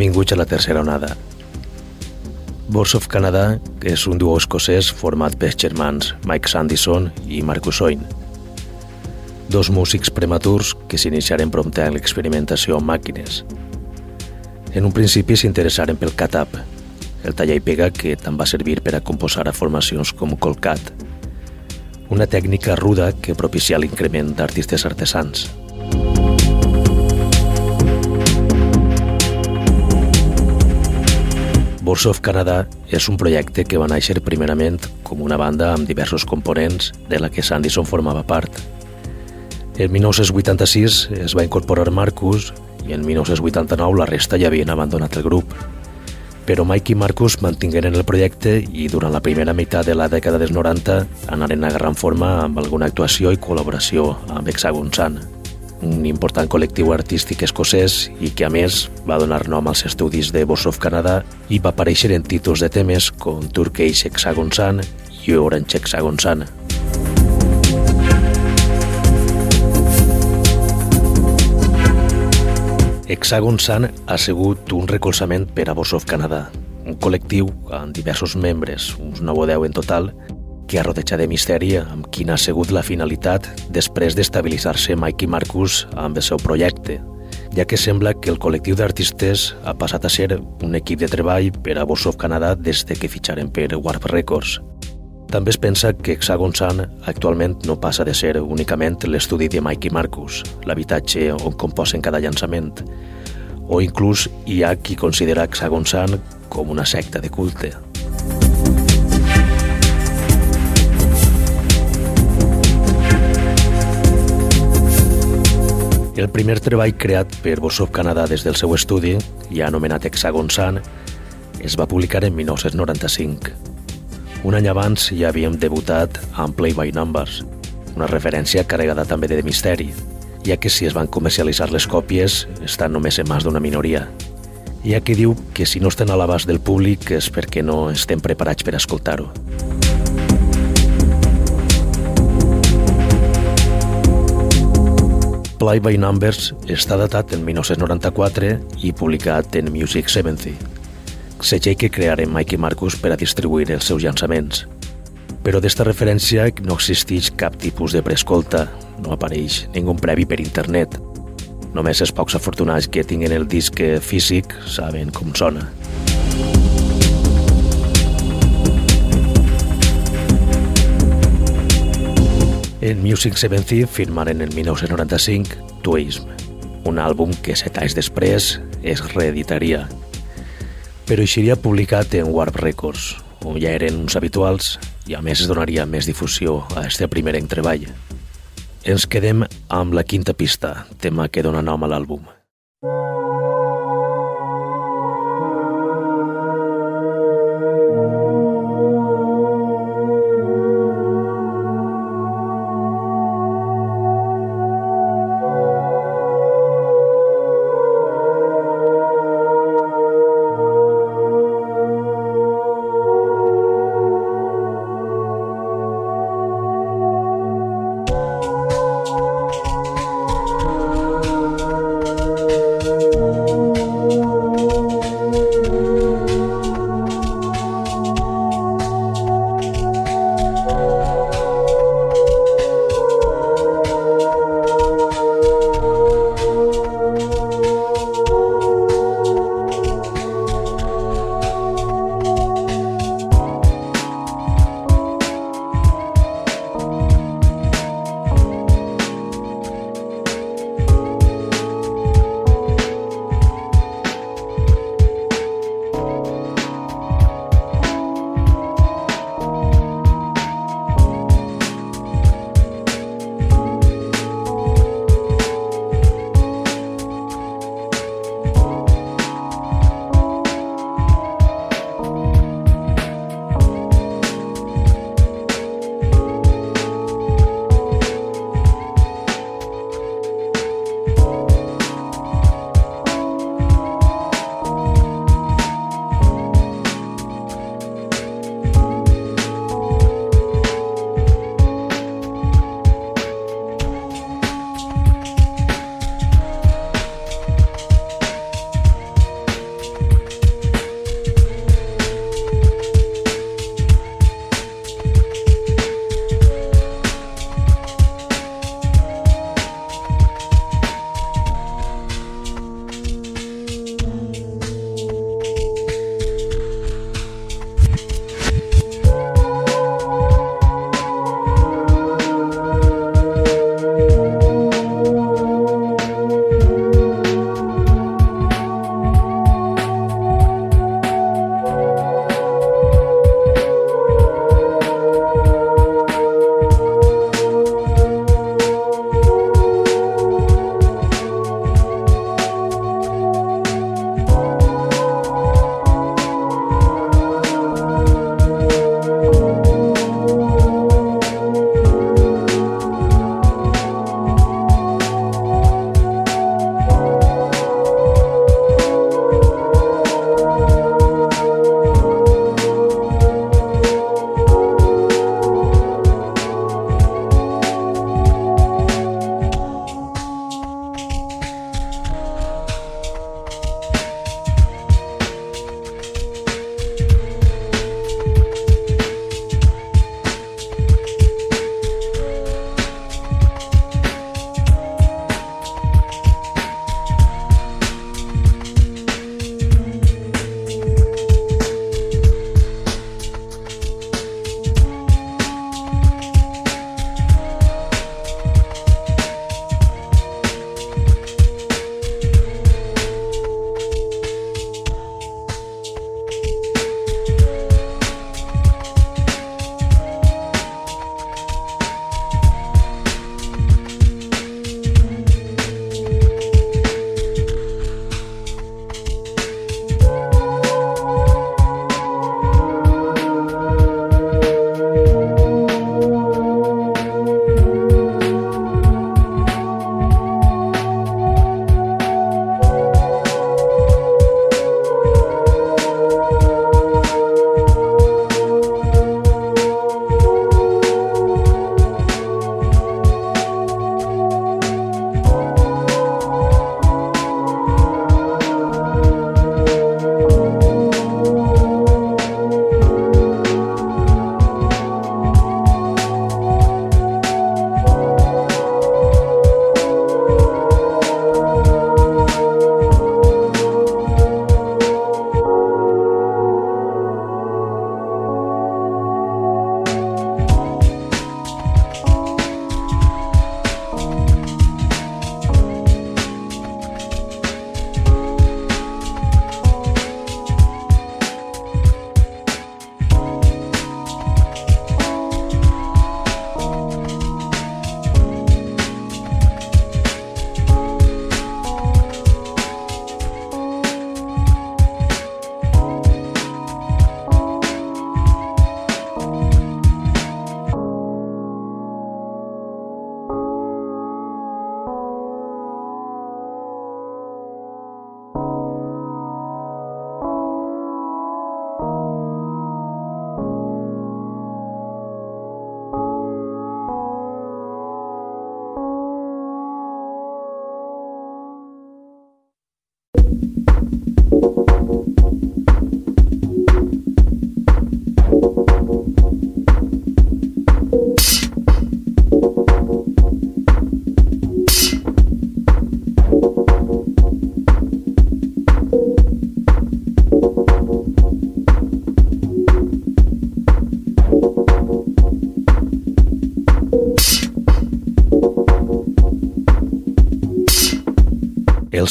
Benvinguts a la tercera onada. Boards of Canada és un duo escocès format pels germans Mike Sandison i Marcus Oin. Dos músics prematurs que s'iniciaren prompte en l'experimentació amb màquines. En un principi s'interessaren pel cat-up, el talla i pega que tant va servir per a composar a formacions com Colcat, una tècnica ruda que propicia l'increment d'artistes artesans. Boards of Canada és un projecte que va néixer primerament com una banda amb diversos components de la que Sandison formava part. En 1986 es va incorporar Marcus i en 1989 la resta ja havien abandonat el grup. Però Mike i Marcus mantingueren el projecte i durant la primera meitat de la dècada dels 90 anaren agarrant forma amb alguna actuació i col·laboració amb Hexagon Sun un important col·lectiu artístic escocès i que, a més, va donar nom als estudis de Boss of Canada i va aparèixer en títols de temes com Turkish Hexagon Sun i Orange Hexagon Sun. Hexagon Sun ha sigut un recolzament per a Boss of Canada, un col·lectiu amb diversos membres, uns 9 o 10 en total, que ha rodejat de misteri amb quina ha sigut la finalitat després d'estabilitzar-se Mike i Marcus amb el seu projecte, ja que sembla que el col·lectiu d'artistes ha passat a ser un equip de treball per a Boss of Canada des de que fitxaren per Warp Records. També es pensa que Hexagon Sun actualment no passa de ser únicament l'estudi de Mike i Marcus, l'habitatge on composen cada llançament, o inclús hi ha qui considera Hexagon Sun com una secta de culte. El primer treball creat per Bossov Canadà des del seu estudi, ja anomenat Hexagon Sun, es va publicar en 1995. Un any abans ja havíem debutat amb Play by Numbers, una referència carregada també de misteri, ja que si es van comercialitzar les còpies estan només en mans d'una minoria. Hi ha qui diu que si no estan a l'abast del públic és perquè no estem preparats per escoltar-ho. Play by Numbers està datat en 1994 i publicat en Music 70, segell que crearen Mike i Marcus per a distribuir els seus llançaments. Però d'esta referència no existeix cap tipus de preescolta, no apareix ningú previ per internet. Només els pocs afortunats que tinguen el disc físic saben com sona. En Music 70 firmaren en 1995 Twism, un àlbum que set anys després es reeditaria, però eixiria publicat en Warp Records, on ja eren uns habituals i a més es donaria més difusió a este primer treball. Ens quedem amb la quinta pista, tema que dona nom a l'àlbum.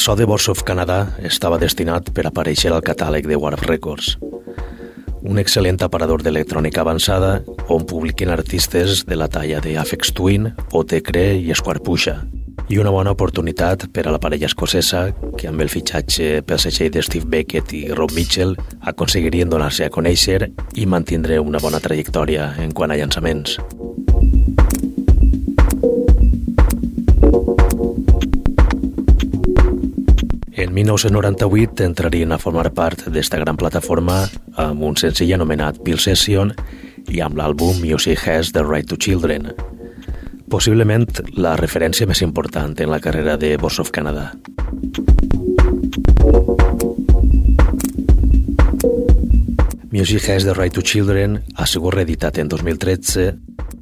So de Boss of Canadà estava destinat per aparèixer al catàleg de Warp Records, un excel·lent aparador d'electrònica avançada on publiquen artistes de la talla de Afex Twin, OT Cre i Squarepusha, i una bona oportunitat per a la parella escocesa que amb el fitxatge pel setxell de Steve Beckett i Rob Mitchell aconseguirien donar-se a conèixer i mantindre una bona trajectòria en quant a llançaments. 1998 entrarien a formar part d'esta gran plataforma amb un senzill anomenat Bill Session i amb l'àlbum Music Has the Right to Children, possiblement la referència més important en la carrera de Boss of Canada. Music Has the Right to Children ha sigut reeditat en 2013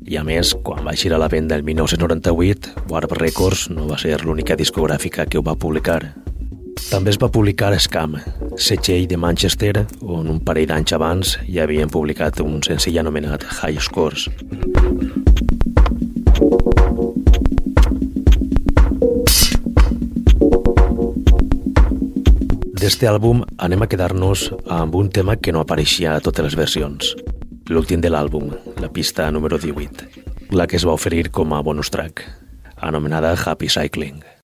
i a més, quan va a la venda el 1998, Warp Records no va ser l'única discogràfica que ho va publicar. També es va publicar Scam, setxell de Manchester, on un parell d'anys abans ja havien publicat un senzill anomenat High Scores. D'este àlbum anem a quedar-nos amb un tema que no apareixia a totes les versions. L'últim de l'àlbum, la pista número 18, la que es va oferir com a bonus track, anomenada Happy Cycling.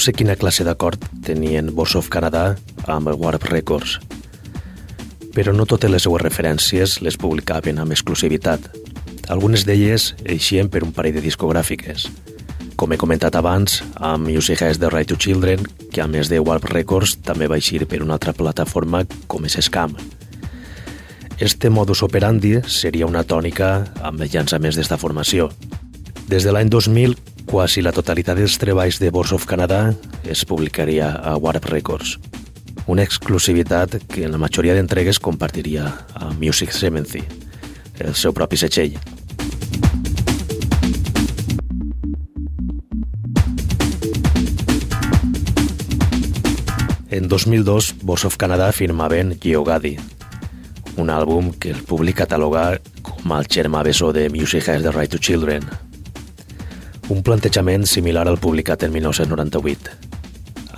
Sé quina classe d'acord tenien Boss of Canadà amb Warp Records, però no totes les seues referències les publicaven amb exclusivitat. Algunes d'elles eixien per un parell de discogràfiques. Com he comentat abans, amb Music Has the Right to Children, que a més de Warp Records també va eixir per una altra plataforma com és Scam. Este modus operandi seria una tònica amb els llançaments d'esta formació. Des de l'any 2000, quasi la totalitat dels treballs de Boss of Canadà es publicaria a Warp Records una exclusivitat que en la majoria d'entregues compartiria a Music Seventy, el seu propi setxell. En 2002, Boss of Canadà firmaven Geogadi, un àlbum que el públic cataloga com el germà bessó de Music Has the Right to Children, un plantejament similar al publicat en 1998,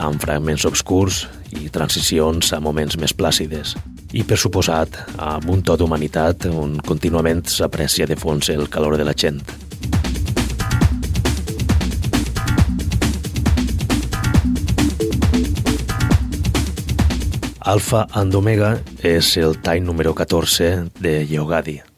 amb fragments obscurs i transicions a moments més plàcides. I, per suposat, amb un to d'humanitat on contínuament s'aprecia de fons el calor de la gent. Alpha and Omega és el tall número 14 de Yogadi.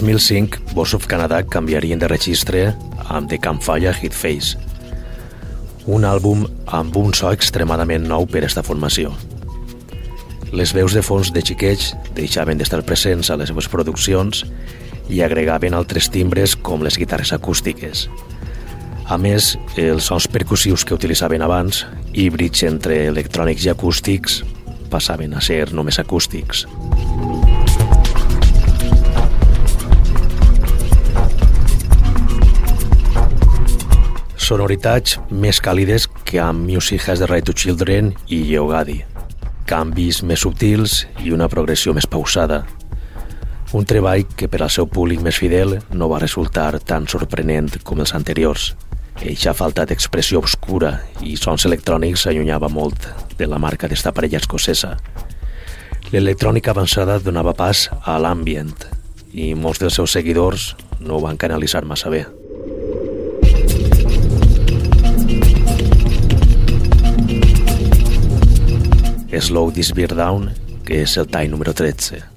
2005, Boss of Canada canviarien de registre amb The Campfire Hit Face, un àlbum amb un so extremadament nou per esta formació. Les veus de fons de xiquets deixaven d'estar presents a les seves produccions i agregaven altres timbres com les guitarres acústiques. A més, els sons percussius que utilitzaven abans, híbrids entre electrònics i acústics, passaven a ser només acústics. Sonoritats més càlides que amb Music Has the Right to Children i Yeogadi. Canvis més subtils i una progressió més pausada. Un treball que per al seu públic més fidel no va resultar tan sorprenent com els anteriors. Eixa falta d'expressió obscura i sons electrònics s'allunyava molt de la marca d'esta parella escocesa. L'electrònica avançada donava pas a l'ambient i molts dels seus seguidors no ho van canalitzar massa bé. Slow This Beer Down, que és el tall número 13.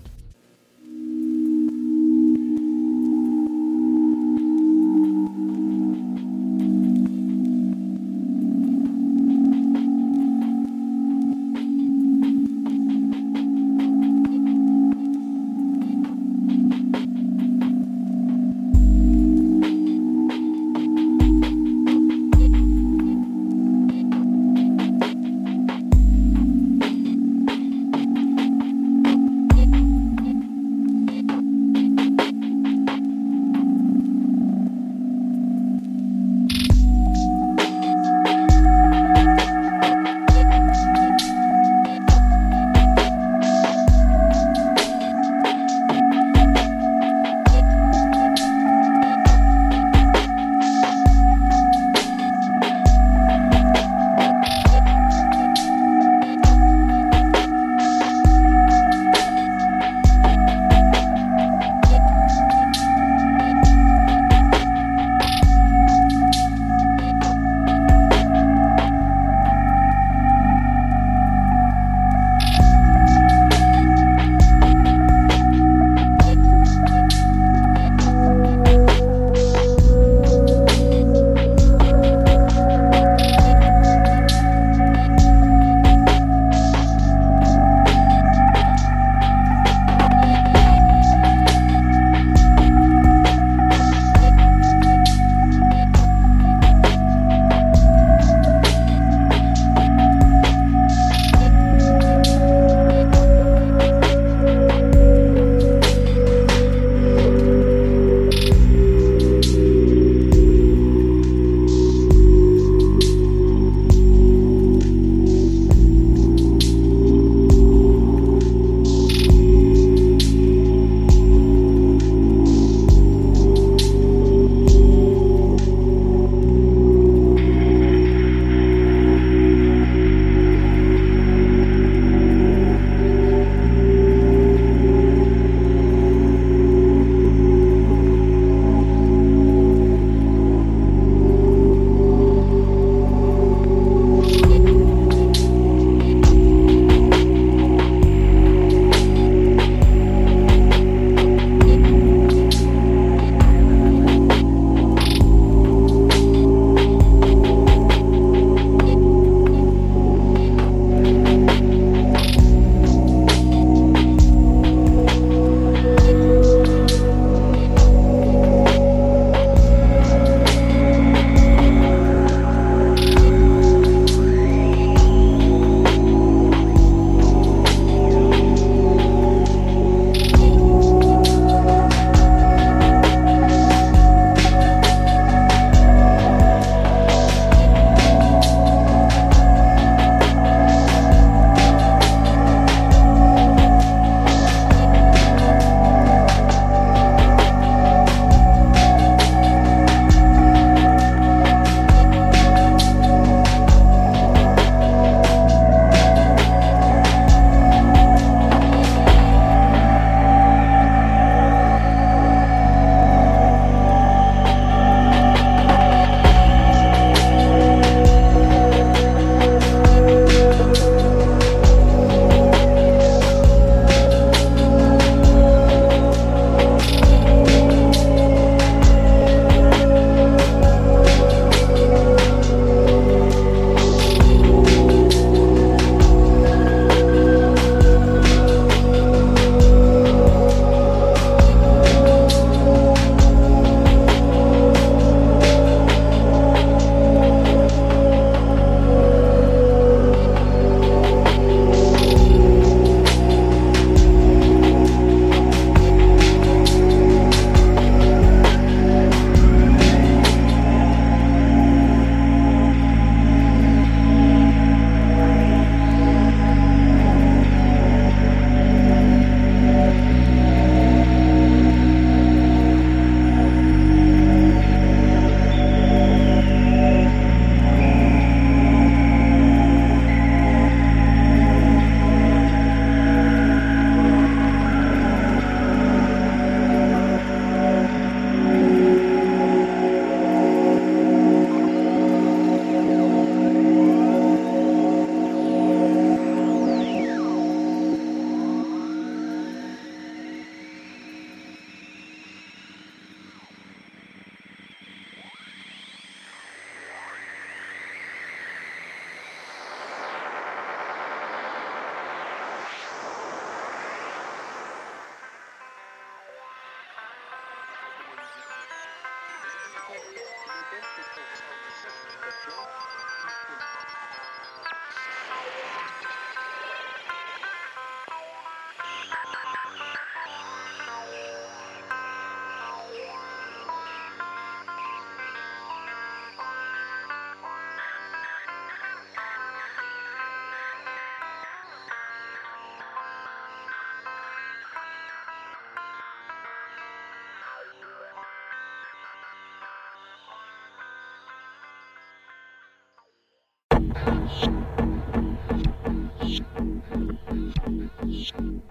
Thank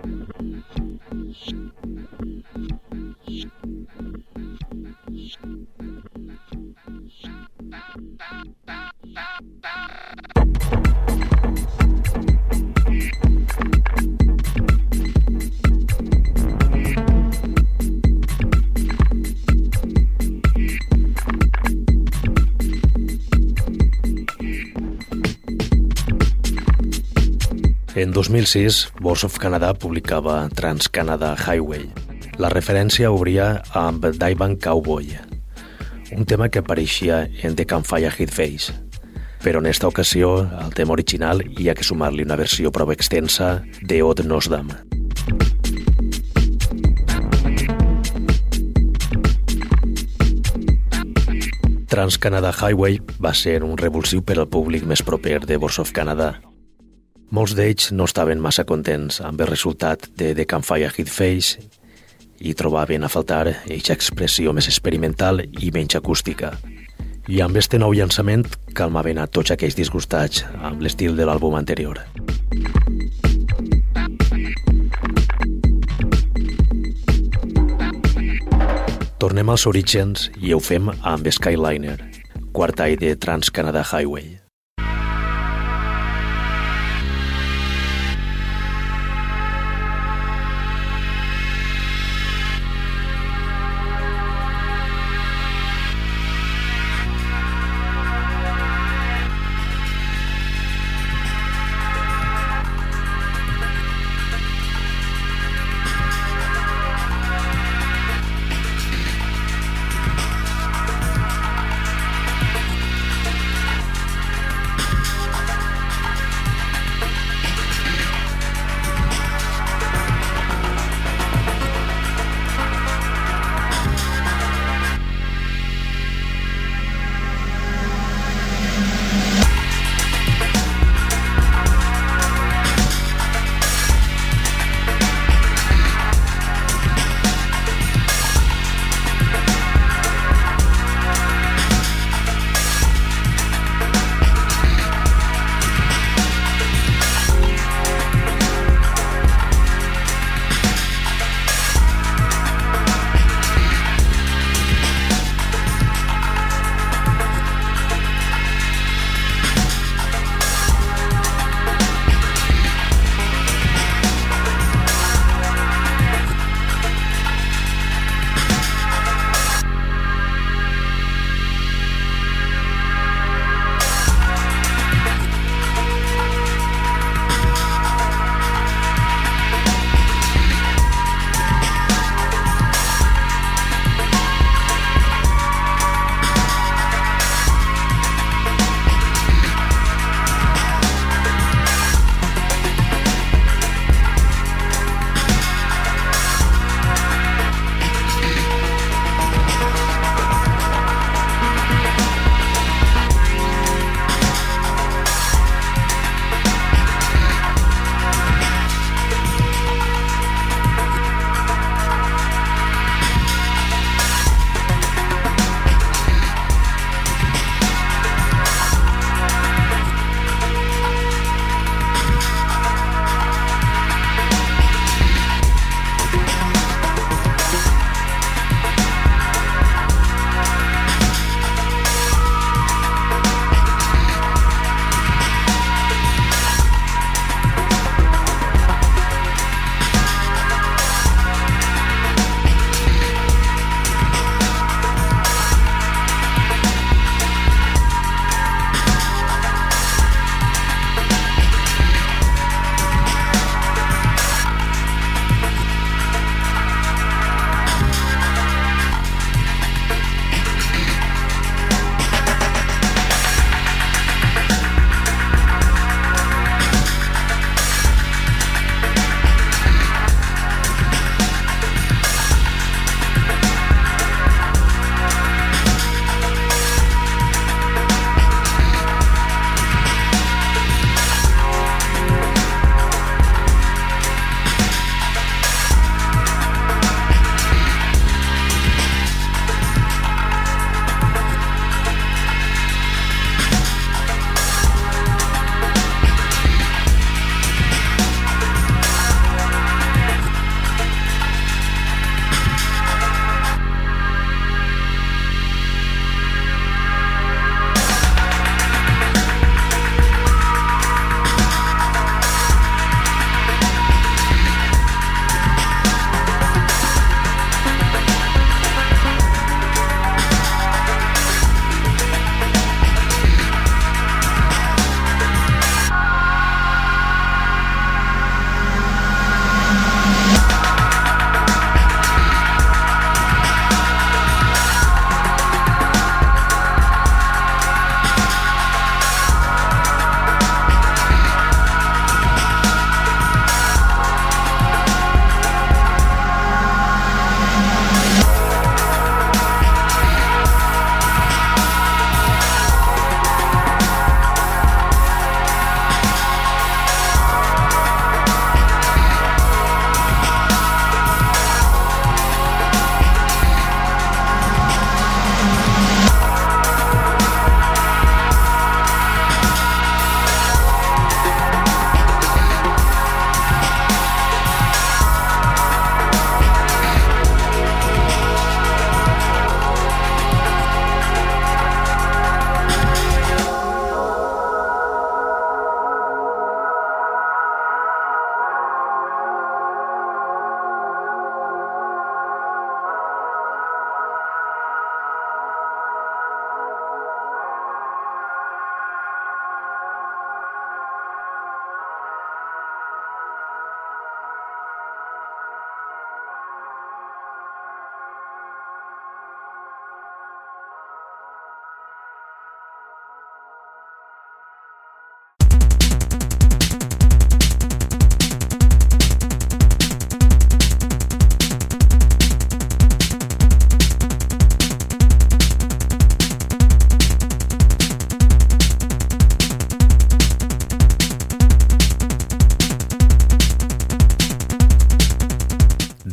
you. En 2006, Voice of Canada publicava Trans-Canada Highway. La referència obria amb Diamond Cowboy, un tema que apareixia en The Campfire Hit Face. Però en esta ocasió, al tema original hi ha que sumar-li una versió prou extensa de Odd Nosdam. Trans-Canada Highway va ser un revulsiu per al públic més proper de Voice of Canada, molts d'ells no estaven massa contents amb el resultat de The Campfire Hit Face i trobaven a faltar eixa expressió més experimental i menys acústica. I amb este nou llançament calmaven a tots aquells disgustats amb l'estil de l'àlbum anterior. Tornem als orígens i ho fem amb Skyliner, quart any de Trans-Canada Highway.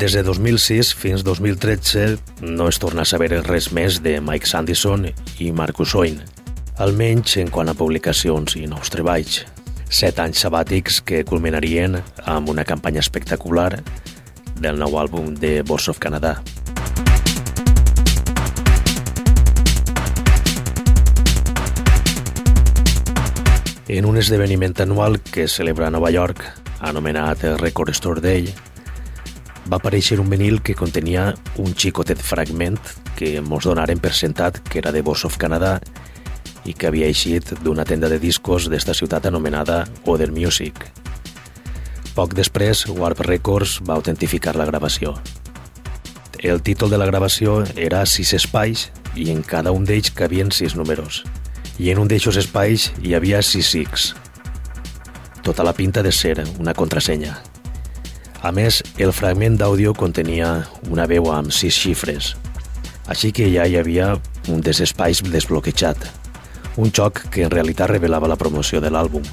Des de 2006 fins 2013 no es torna a saber res més de Mike Sandison i Marcus Oin, almenys en quant a publicacions i nous treballs. Set anys sabàtics que culminarien amb una campanya espectacular del nou àlbum de Boss of Canadà. En un esdeveniment anual que celebra a Nova York, anomenat Record Store Day, va aparèixer un vinil que contenia un xicotet fragment que mos donaren per sentat que era de Boss of Canadà i que havia eixit d'una tenda de discos d'esta ciutat anomenada Other Music. Poc després, Warp Records va autentificar la gravació. El títol de la gravació era Sis espais i en cada un d'ells cabien sis números – i en un d'eixos espais hi havia 6 Tota la pinta de ser una contrasenya. A més, el fragment d'àudio contenia una veu amb sis xifres, així que ja hi havia un dels espais desbloquejat, un xoc que en realitat revelava la promoció de l'àlbum.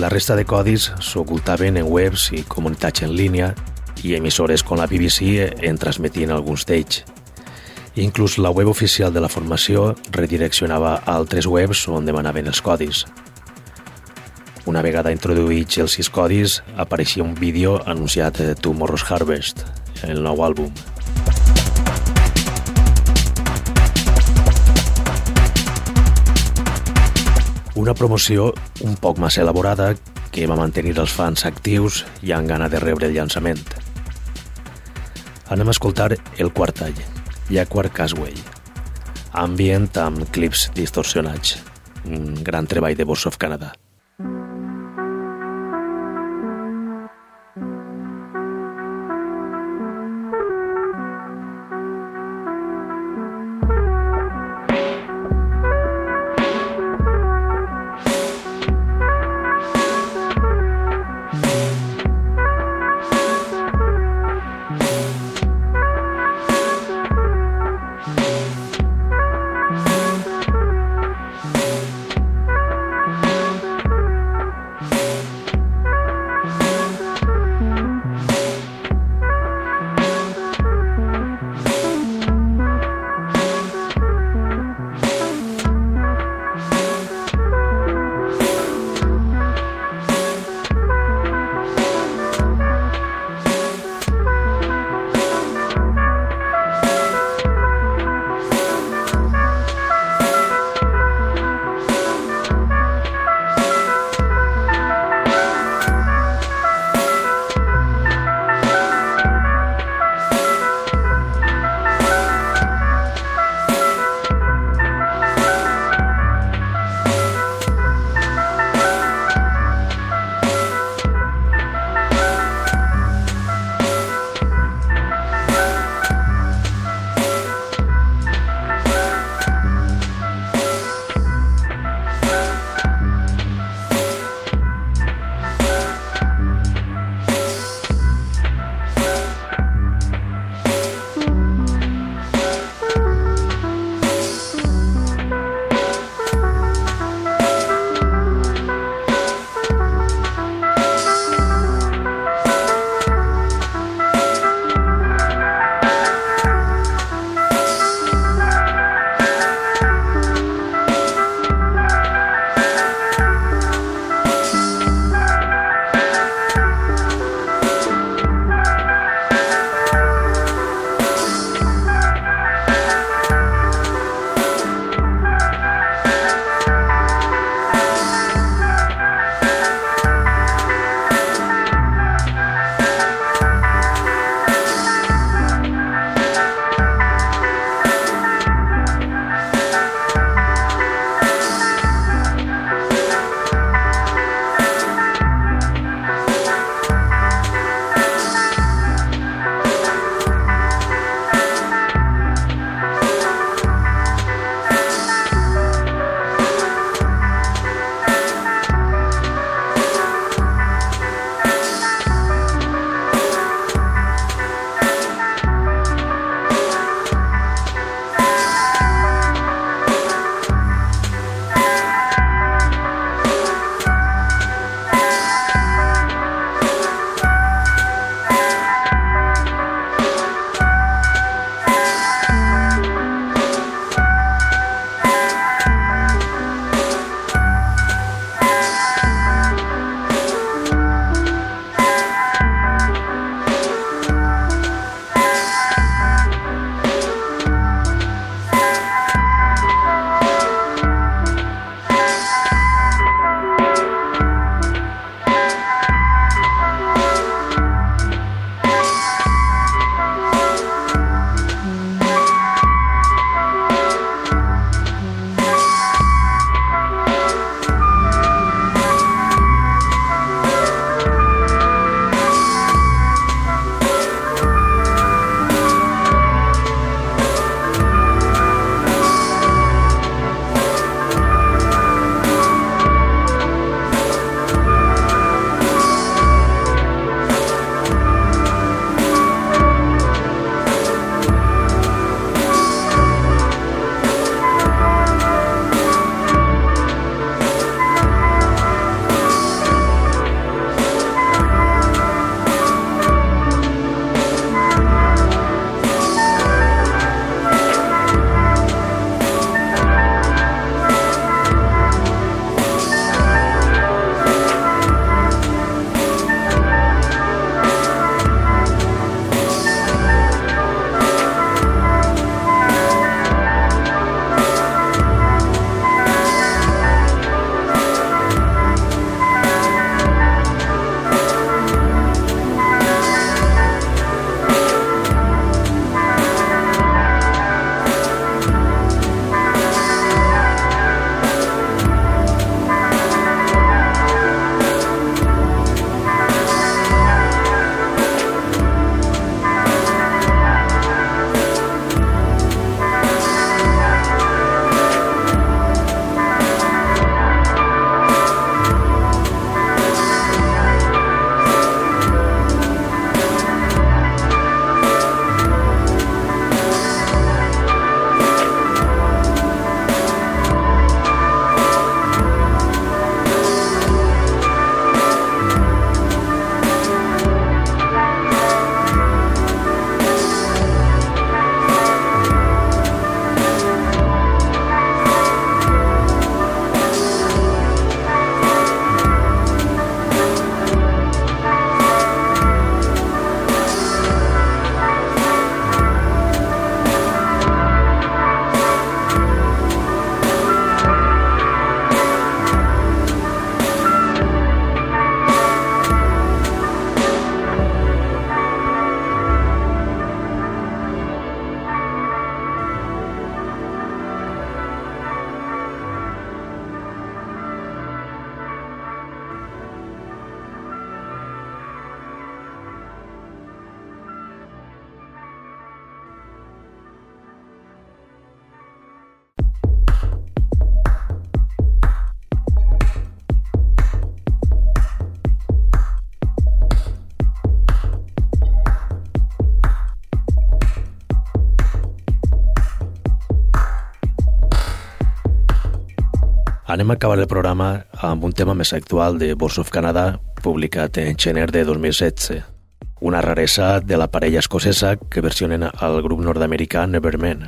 La resta de codis s'ocultaven en webs i comunitats en línia i emissores com la BBC en transmetien alguns d'ells. Inclús la web oficial de la formació redireccionava a altres webs on demanaven els codis. Una vegada introduïts els sis codis, apareixia un vídeo anunciat Tomorrow's Harvest, el nou àlbum. Una promoció un poc massa elaborada que va mantenir els fans actius i amb gana de rebre el llançament anem a escoltar el quart tall, Jaguar Casway, ambient amb clips distorsionats, un gran treball de Boss of Canada. Anem a acabar el programa amb un tema més actual de Boss of Canada, publicat en gener de 2016. Una raresa de la parella escocesa que versionen al grup nord-americà Neverman.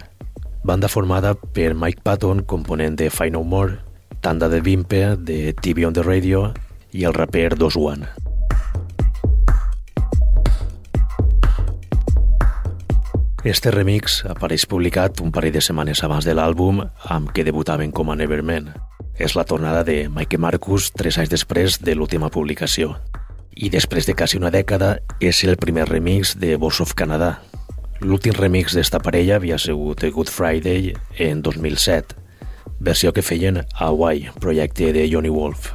Banda formada per Mike Patton, component de Find No More, Tanda de Vimpe, de TV on the Radio i el raper Dos One. Este remix apareix publicat un parell de setmanes abans de l'àlbum amb què debutaven com a Neverman. És la tornada de Mike Marcus tres anys després de l'última publicació. I després de quasi una dècada és el primer remix de Boss of Canada. L'últim remix d'esta parella havia sigut Good Friday en 2007, versió que feien a Hawaii, projecte de Johnny Wolf.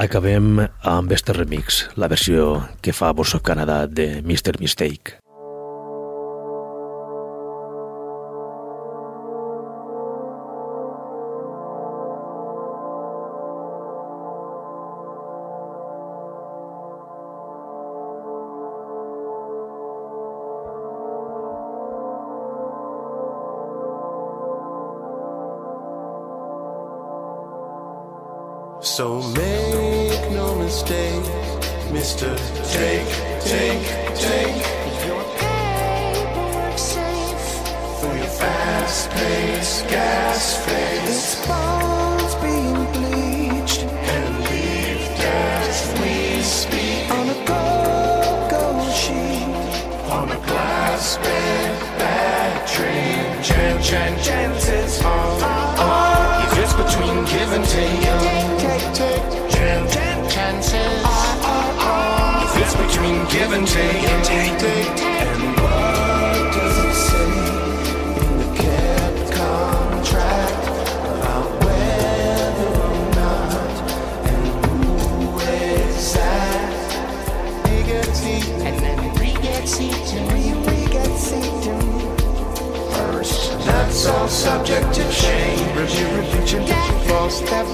Acabem amb este remix, la versió que fa Boss of Canada de Mr. Mistake. So make no mistake, Mr. Take, take, take. Your paperwork safe. For your fast paced gas face Its bones being bleached and leave as we speak on a go-go sheet. on a glass bed battery. Chan, chan, chances are, between give and take, Take, take, chan, chances. If it's between give and take, take, take, That's all subject to change. Review religion, false step,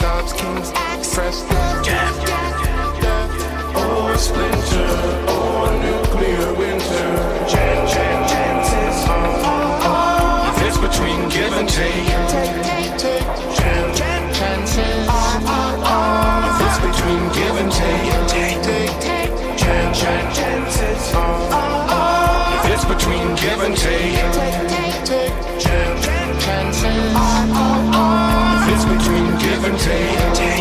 God's king's press, death, death, or splinter, or nuclear winter. Chan, chan, chances are, if it's between give and take, Take, take, chan, chan, chances are, if it's between give and take, take, take, chan, chan, chances are, if it's between give and take, take, take,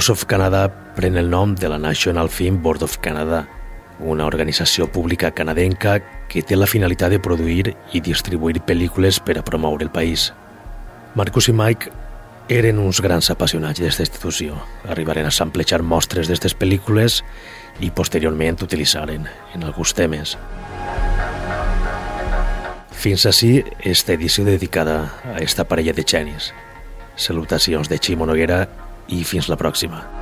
Boards of Canada pren el nom de la National Film Board of Canada, una organització pública canadenca que té la finalitat de produir i distribuir pel·lícules per a promoure el país. Marcus i Mike eren uns grans apassionats d'aquesta institució. Arribaren a samplejar mostres d'aquestes pel·lícules i posteriorment utilitzaren en alguns temes. Fins així, esta edició dedicada a esta parella de genis. Salutacions de Ximo Noguera i fins la pròxima.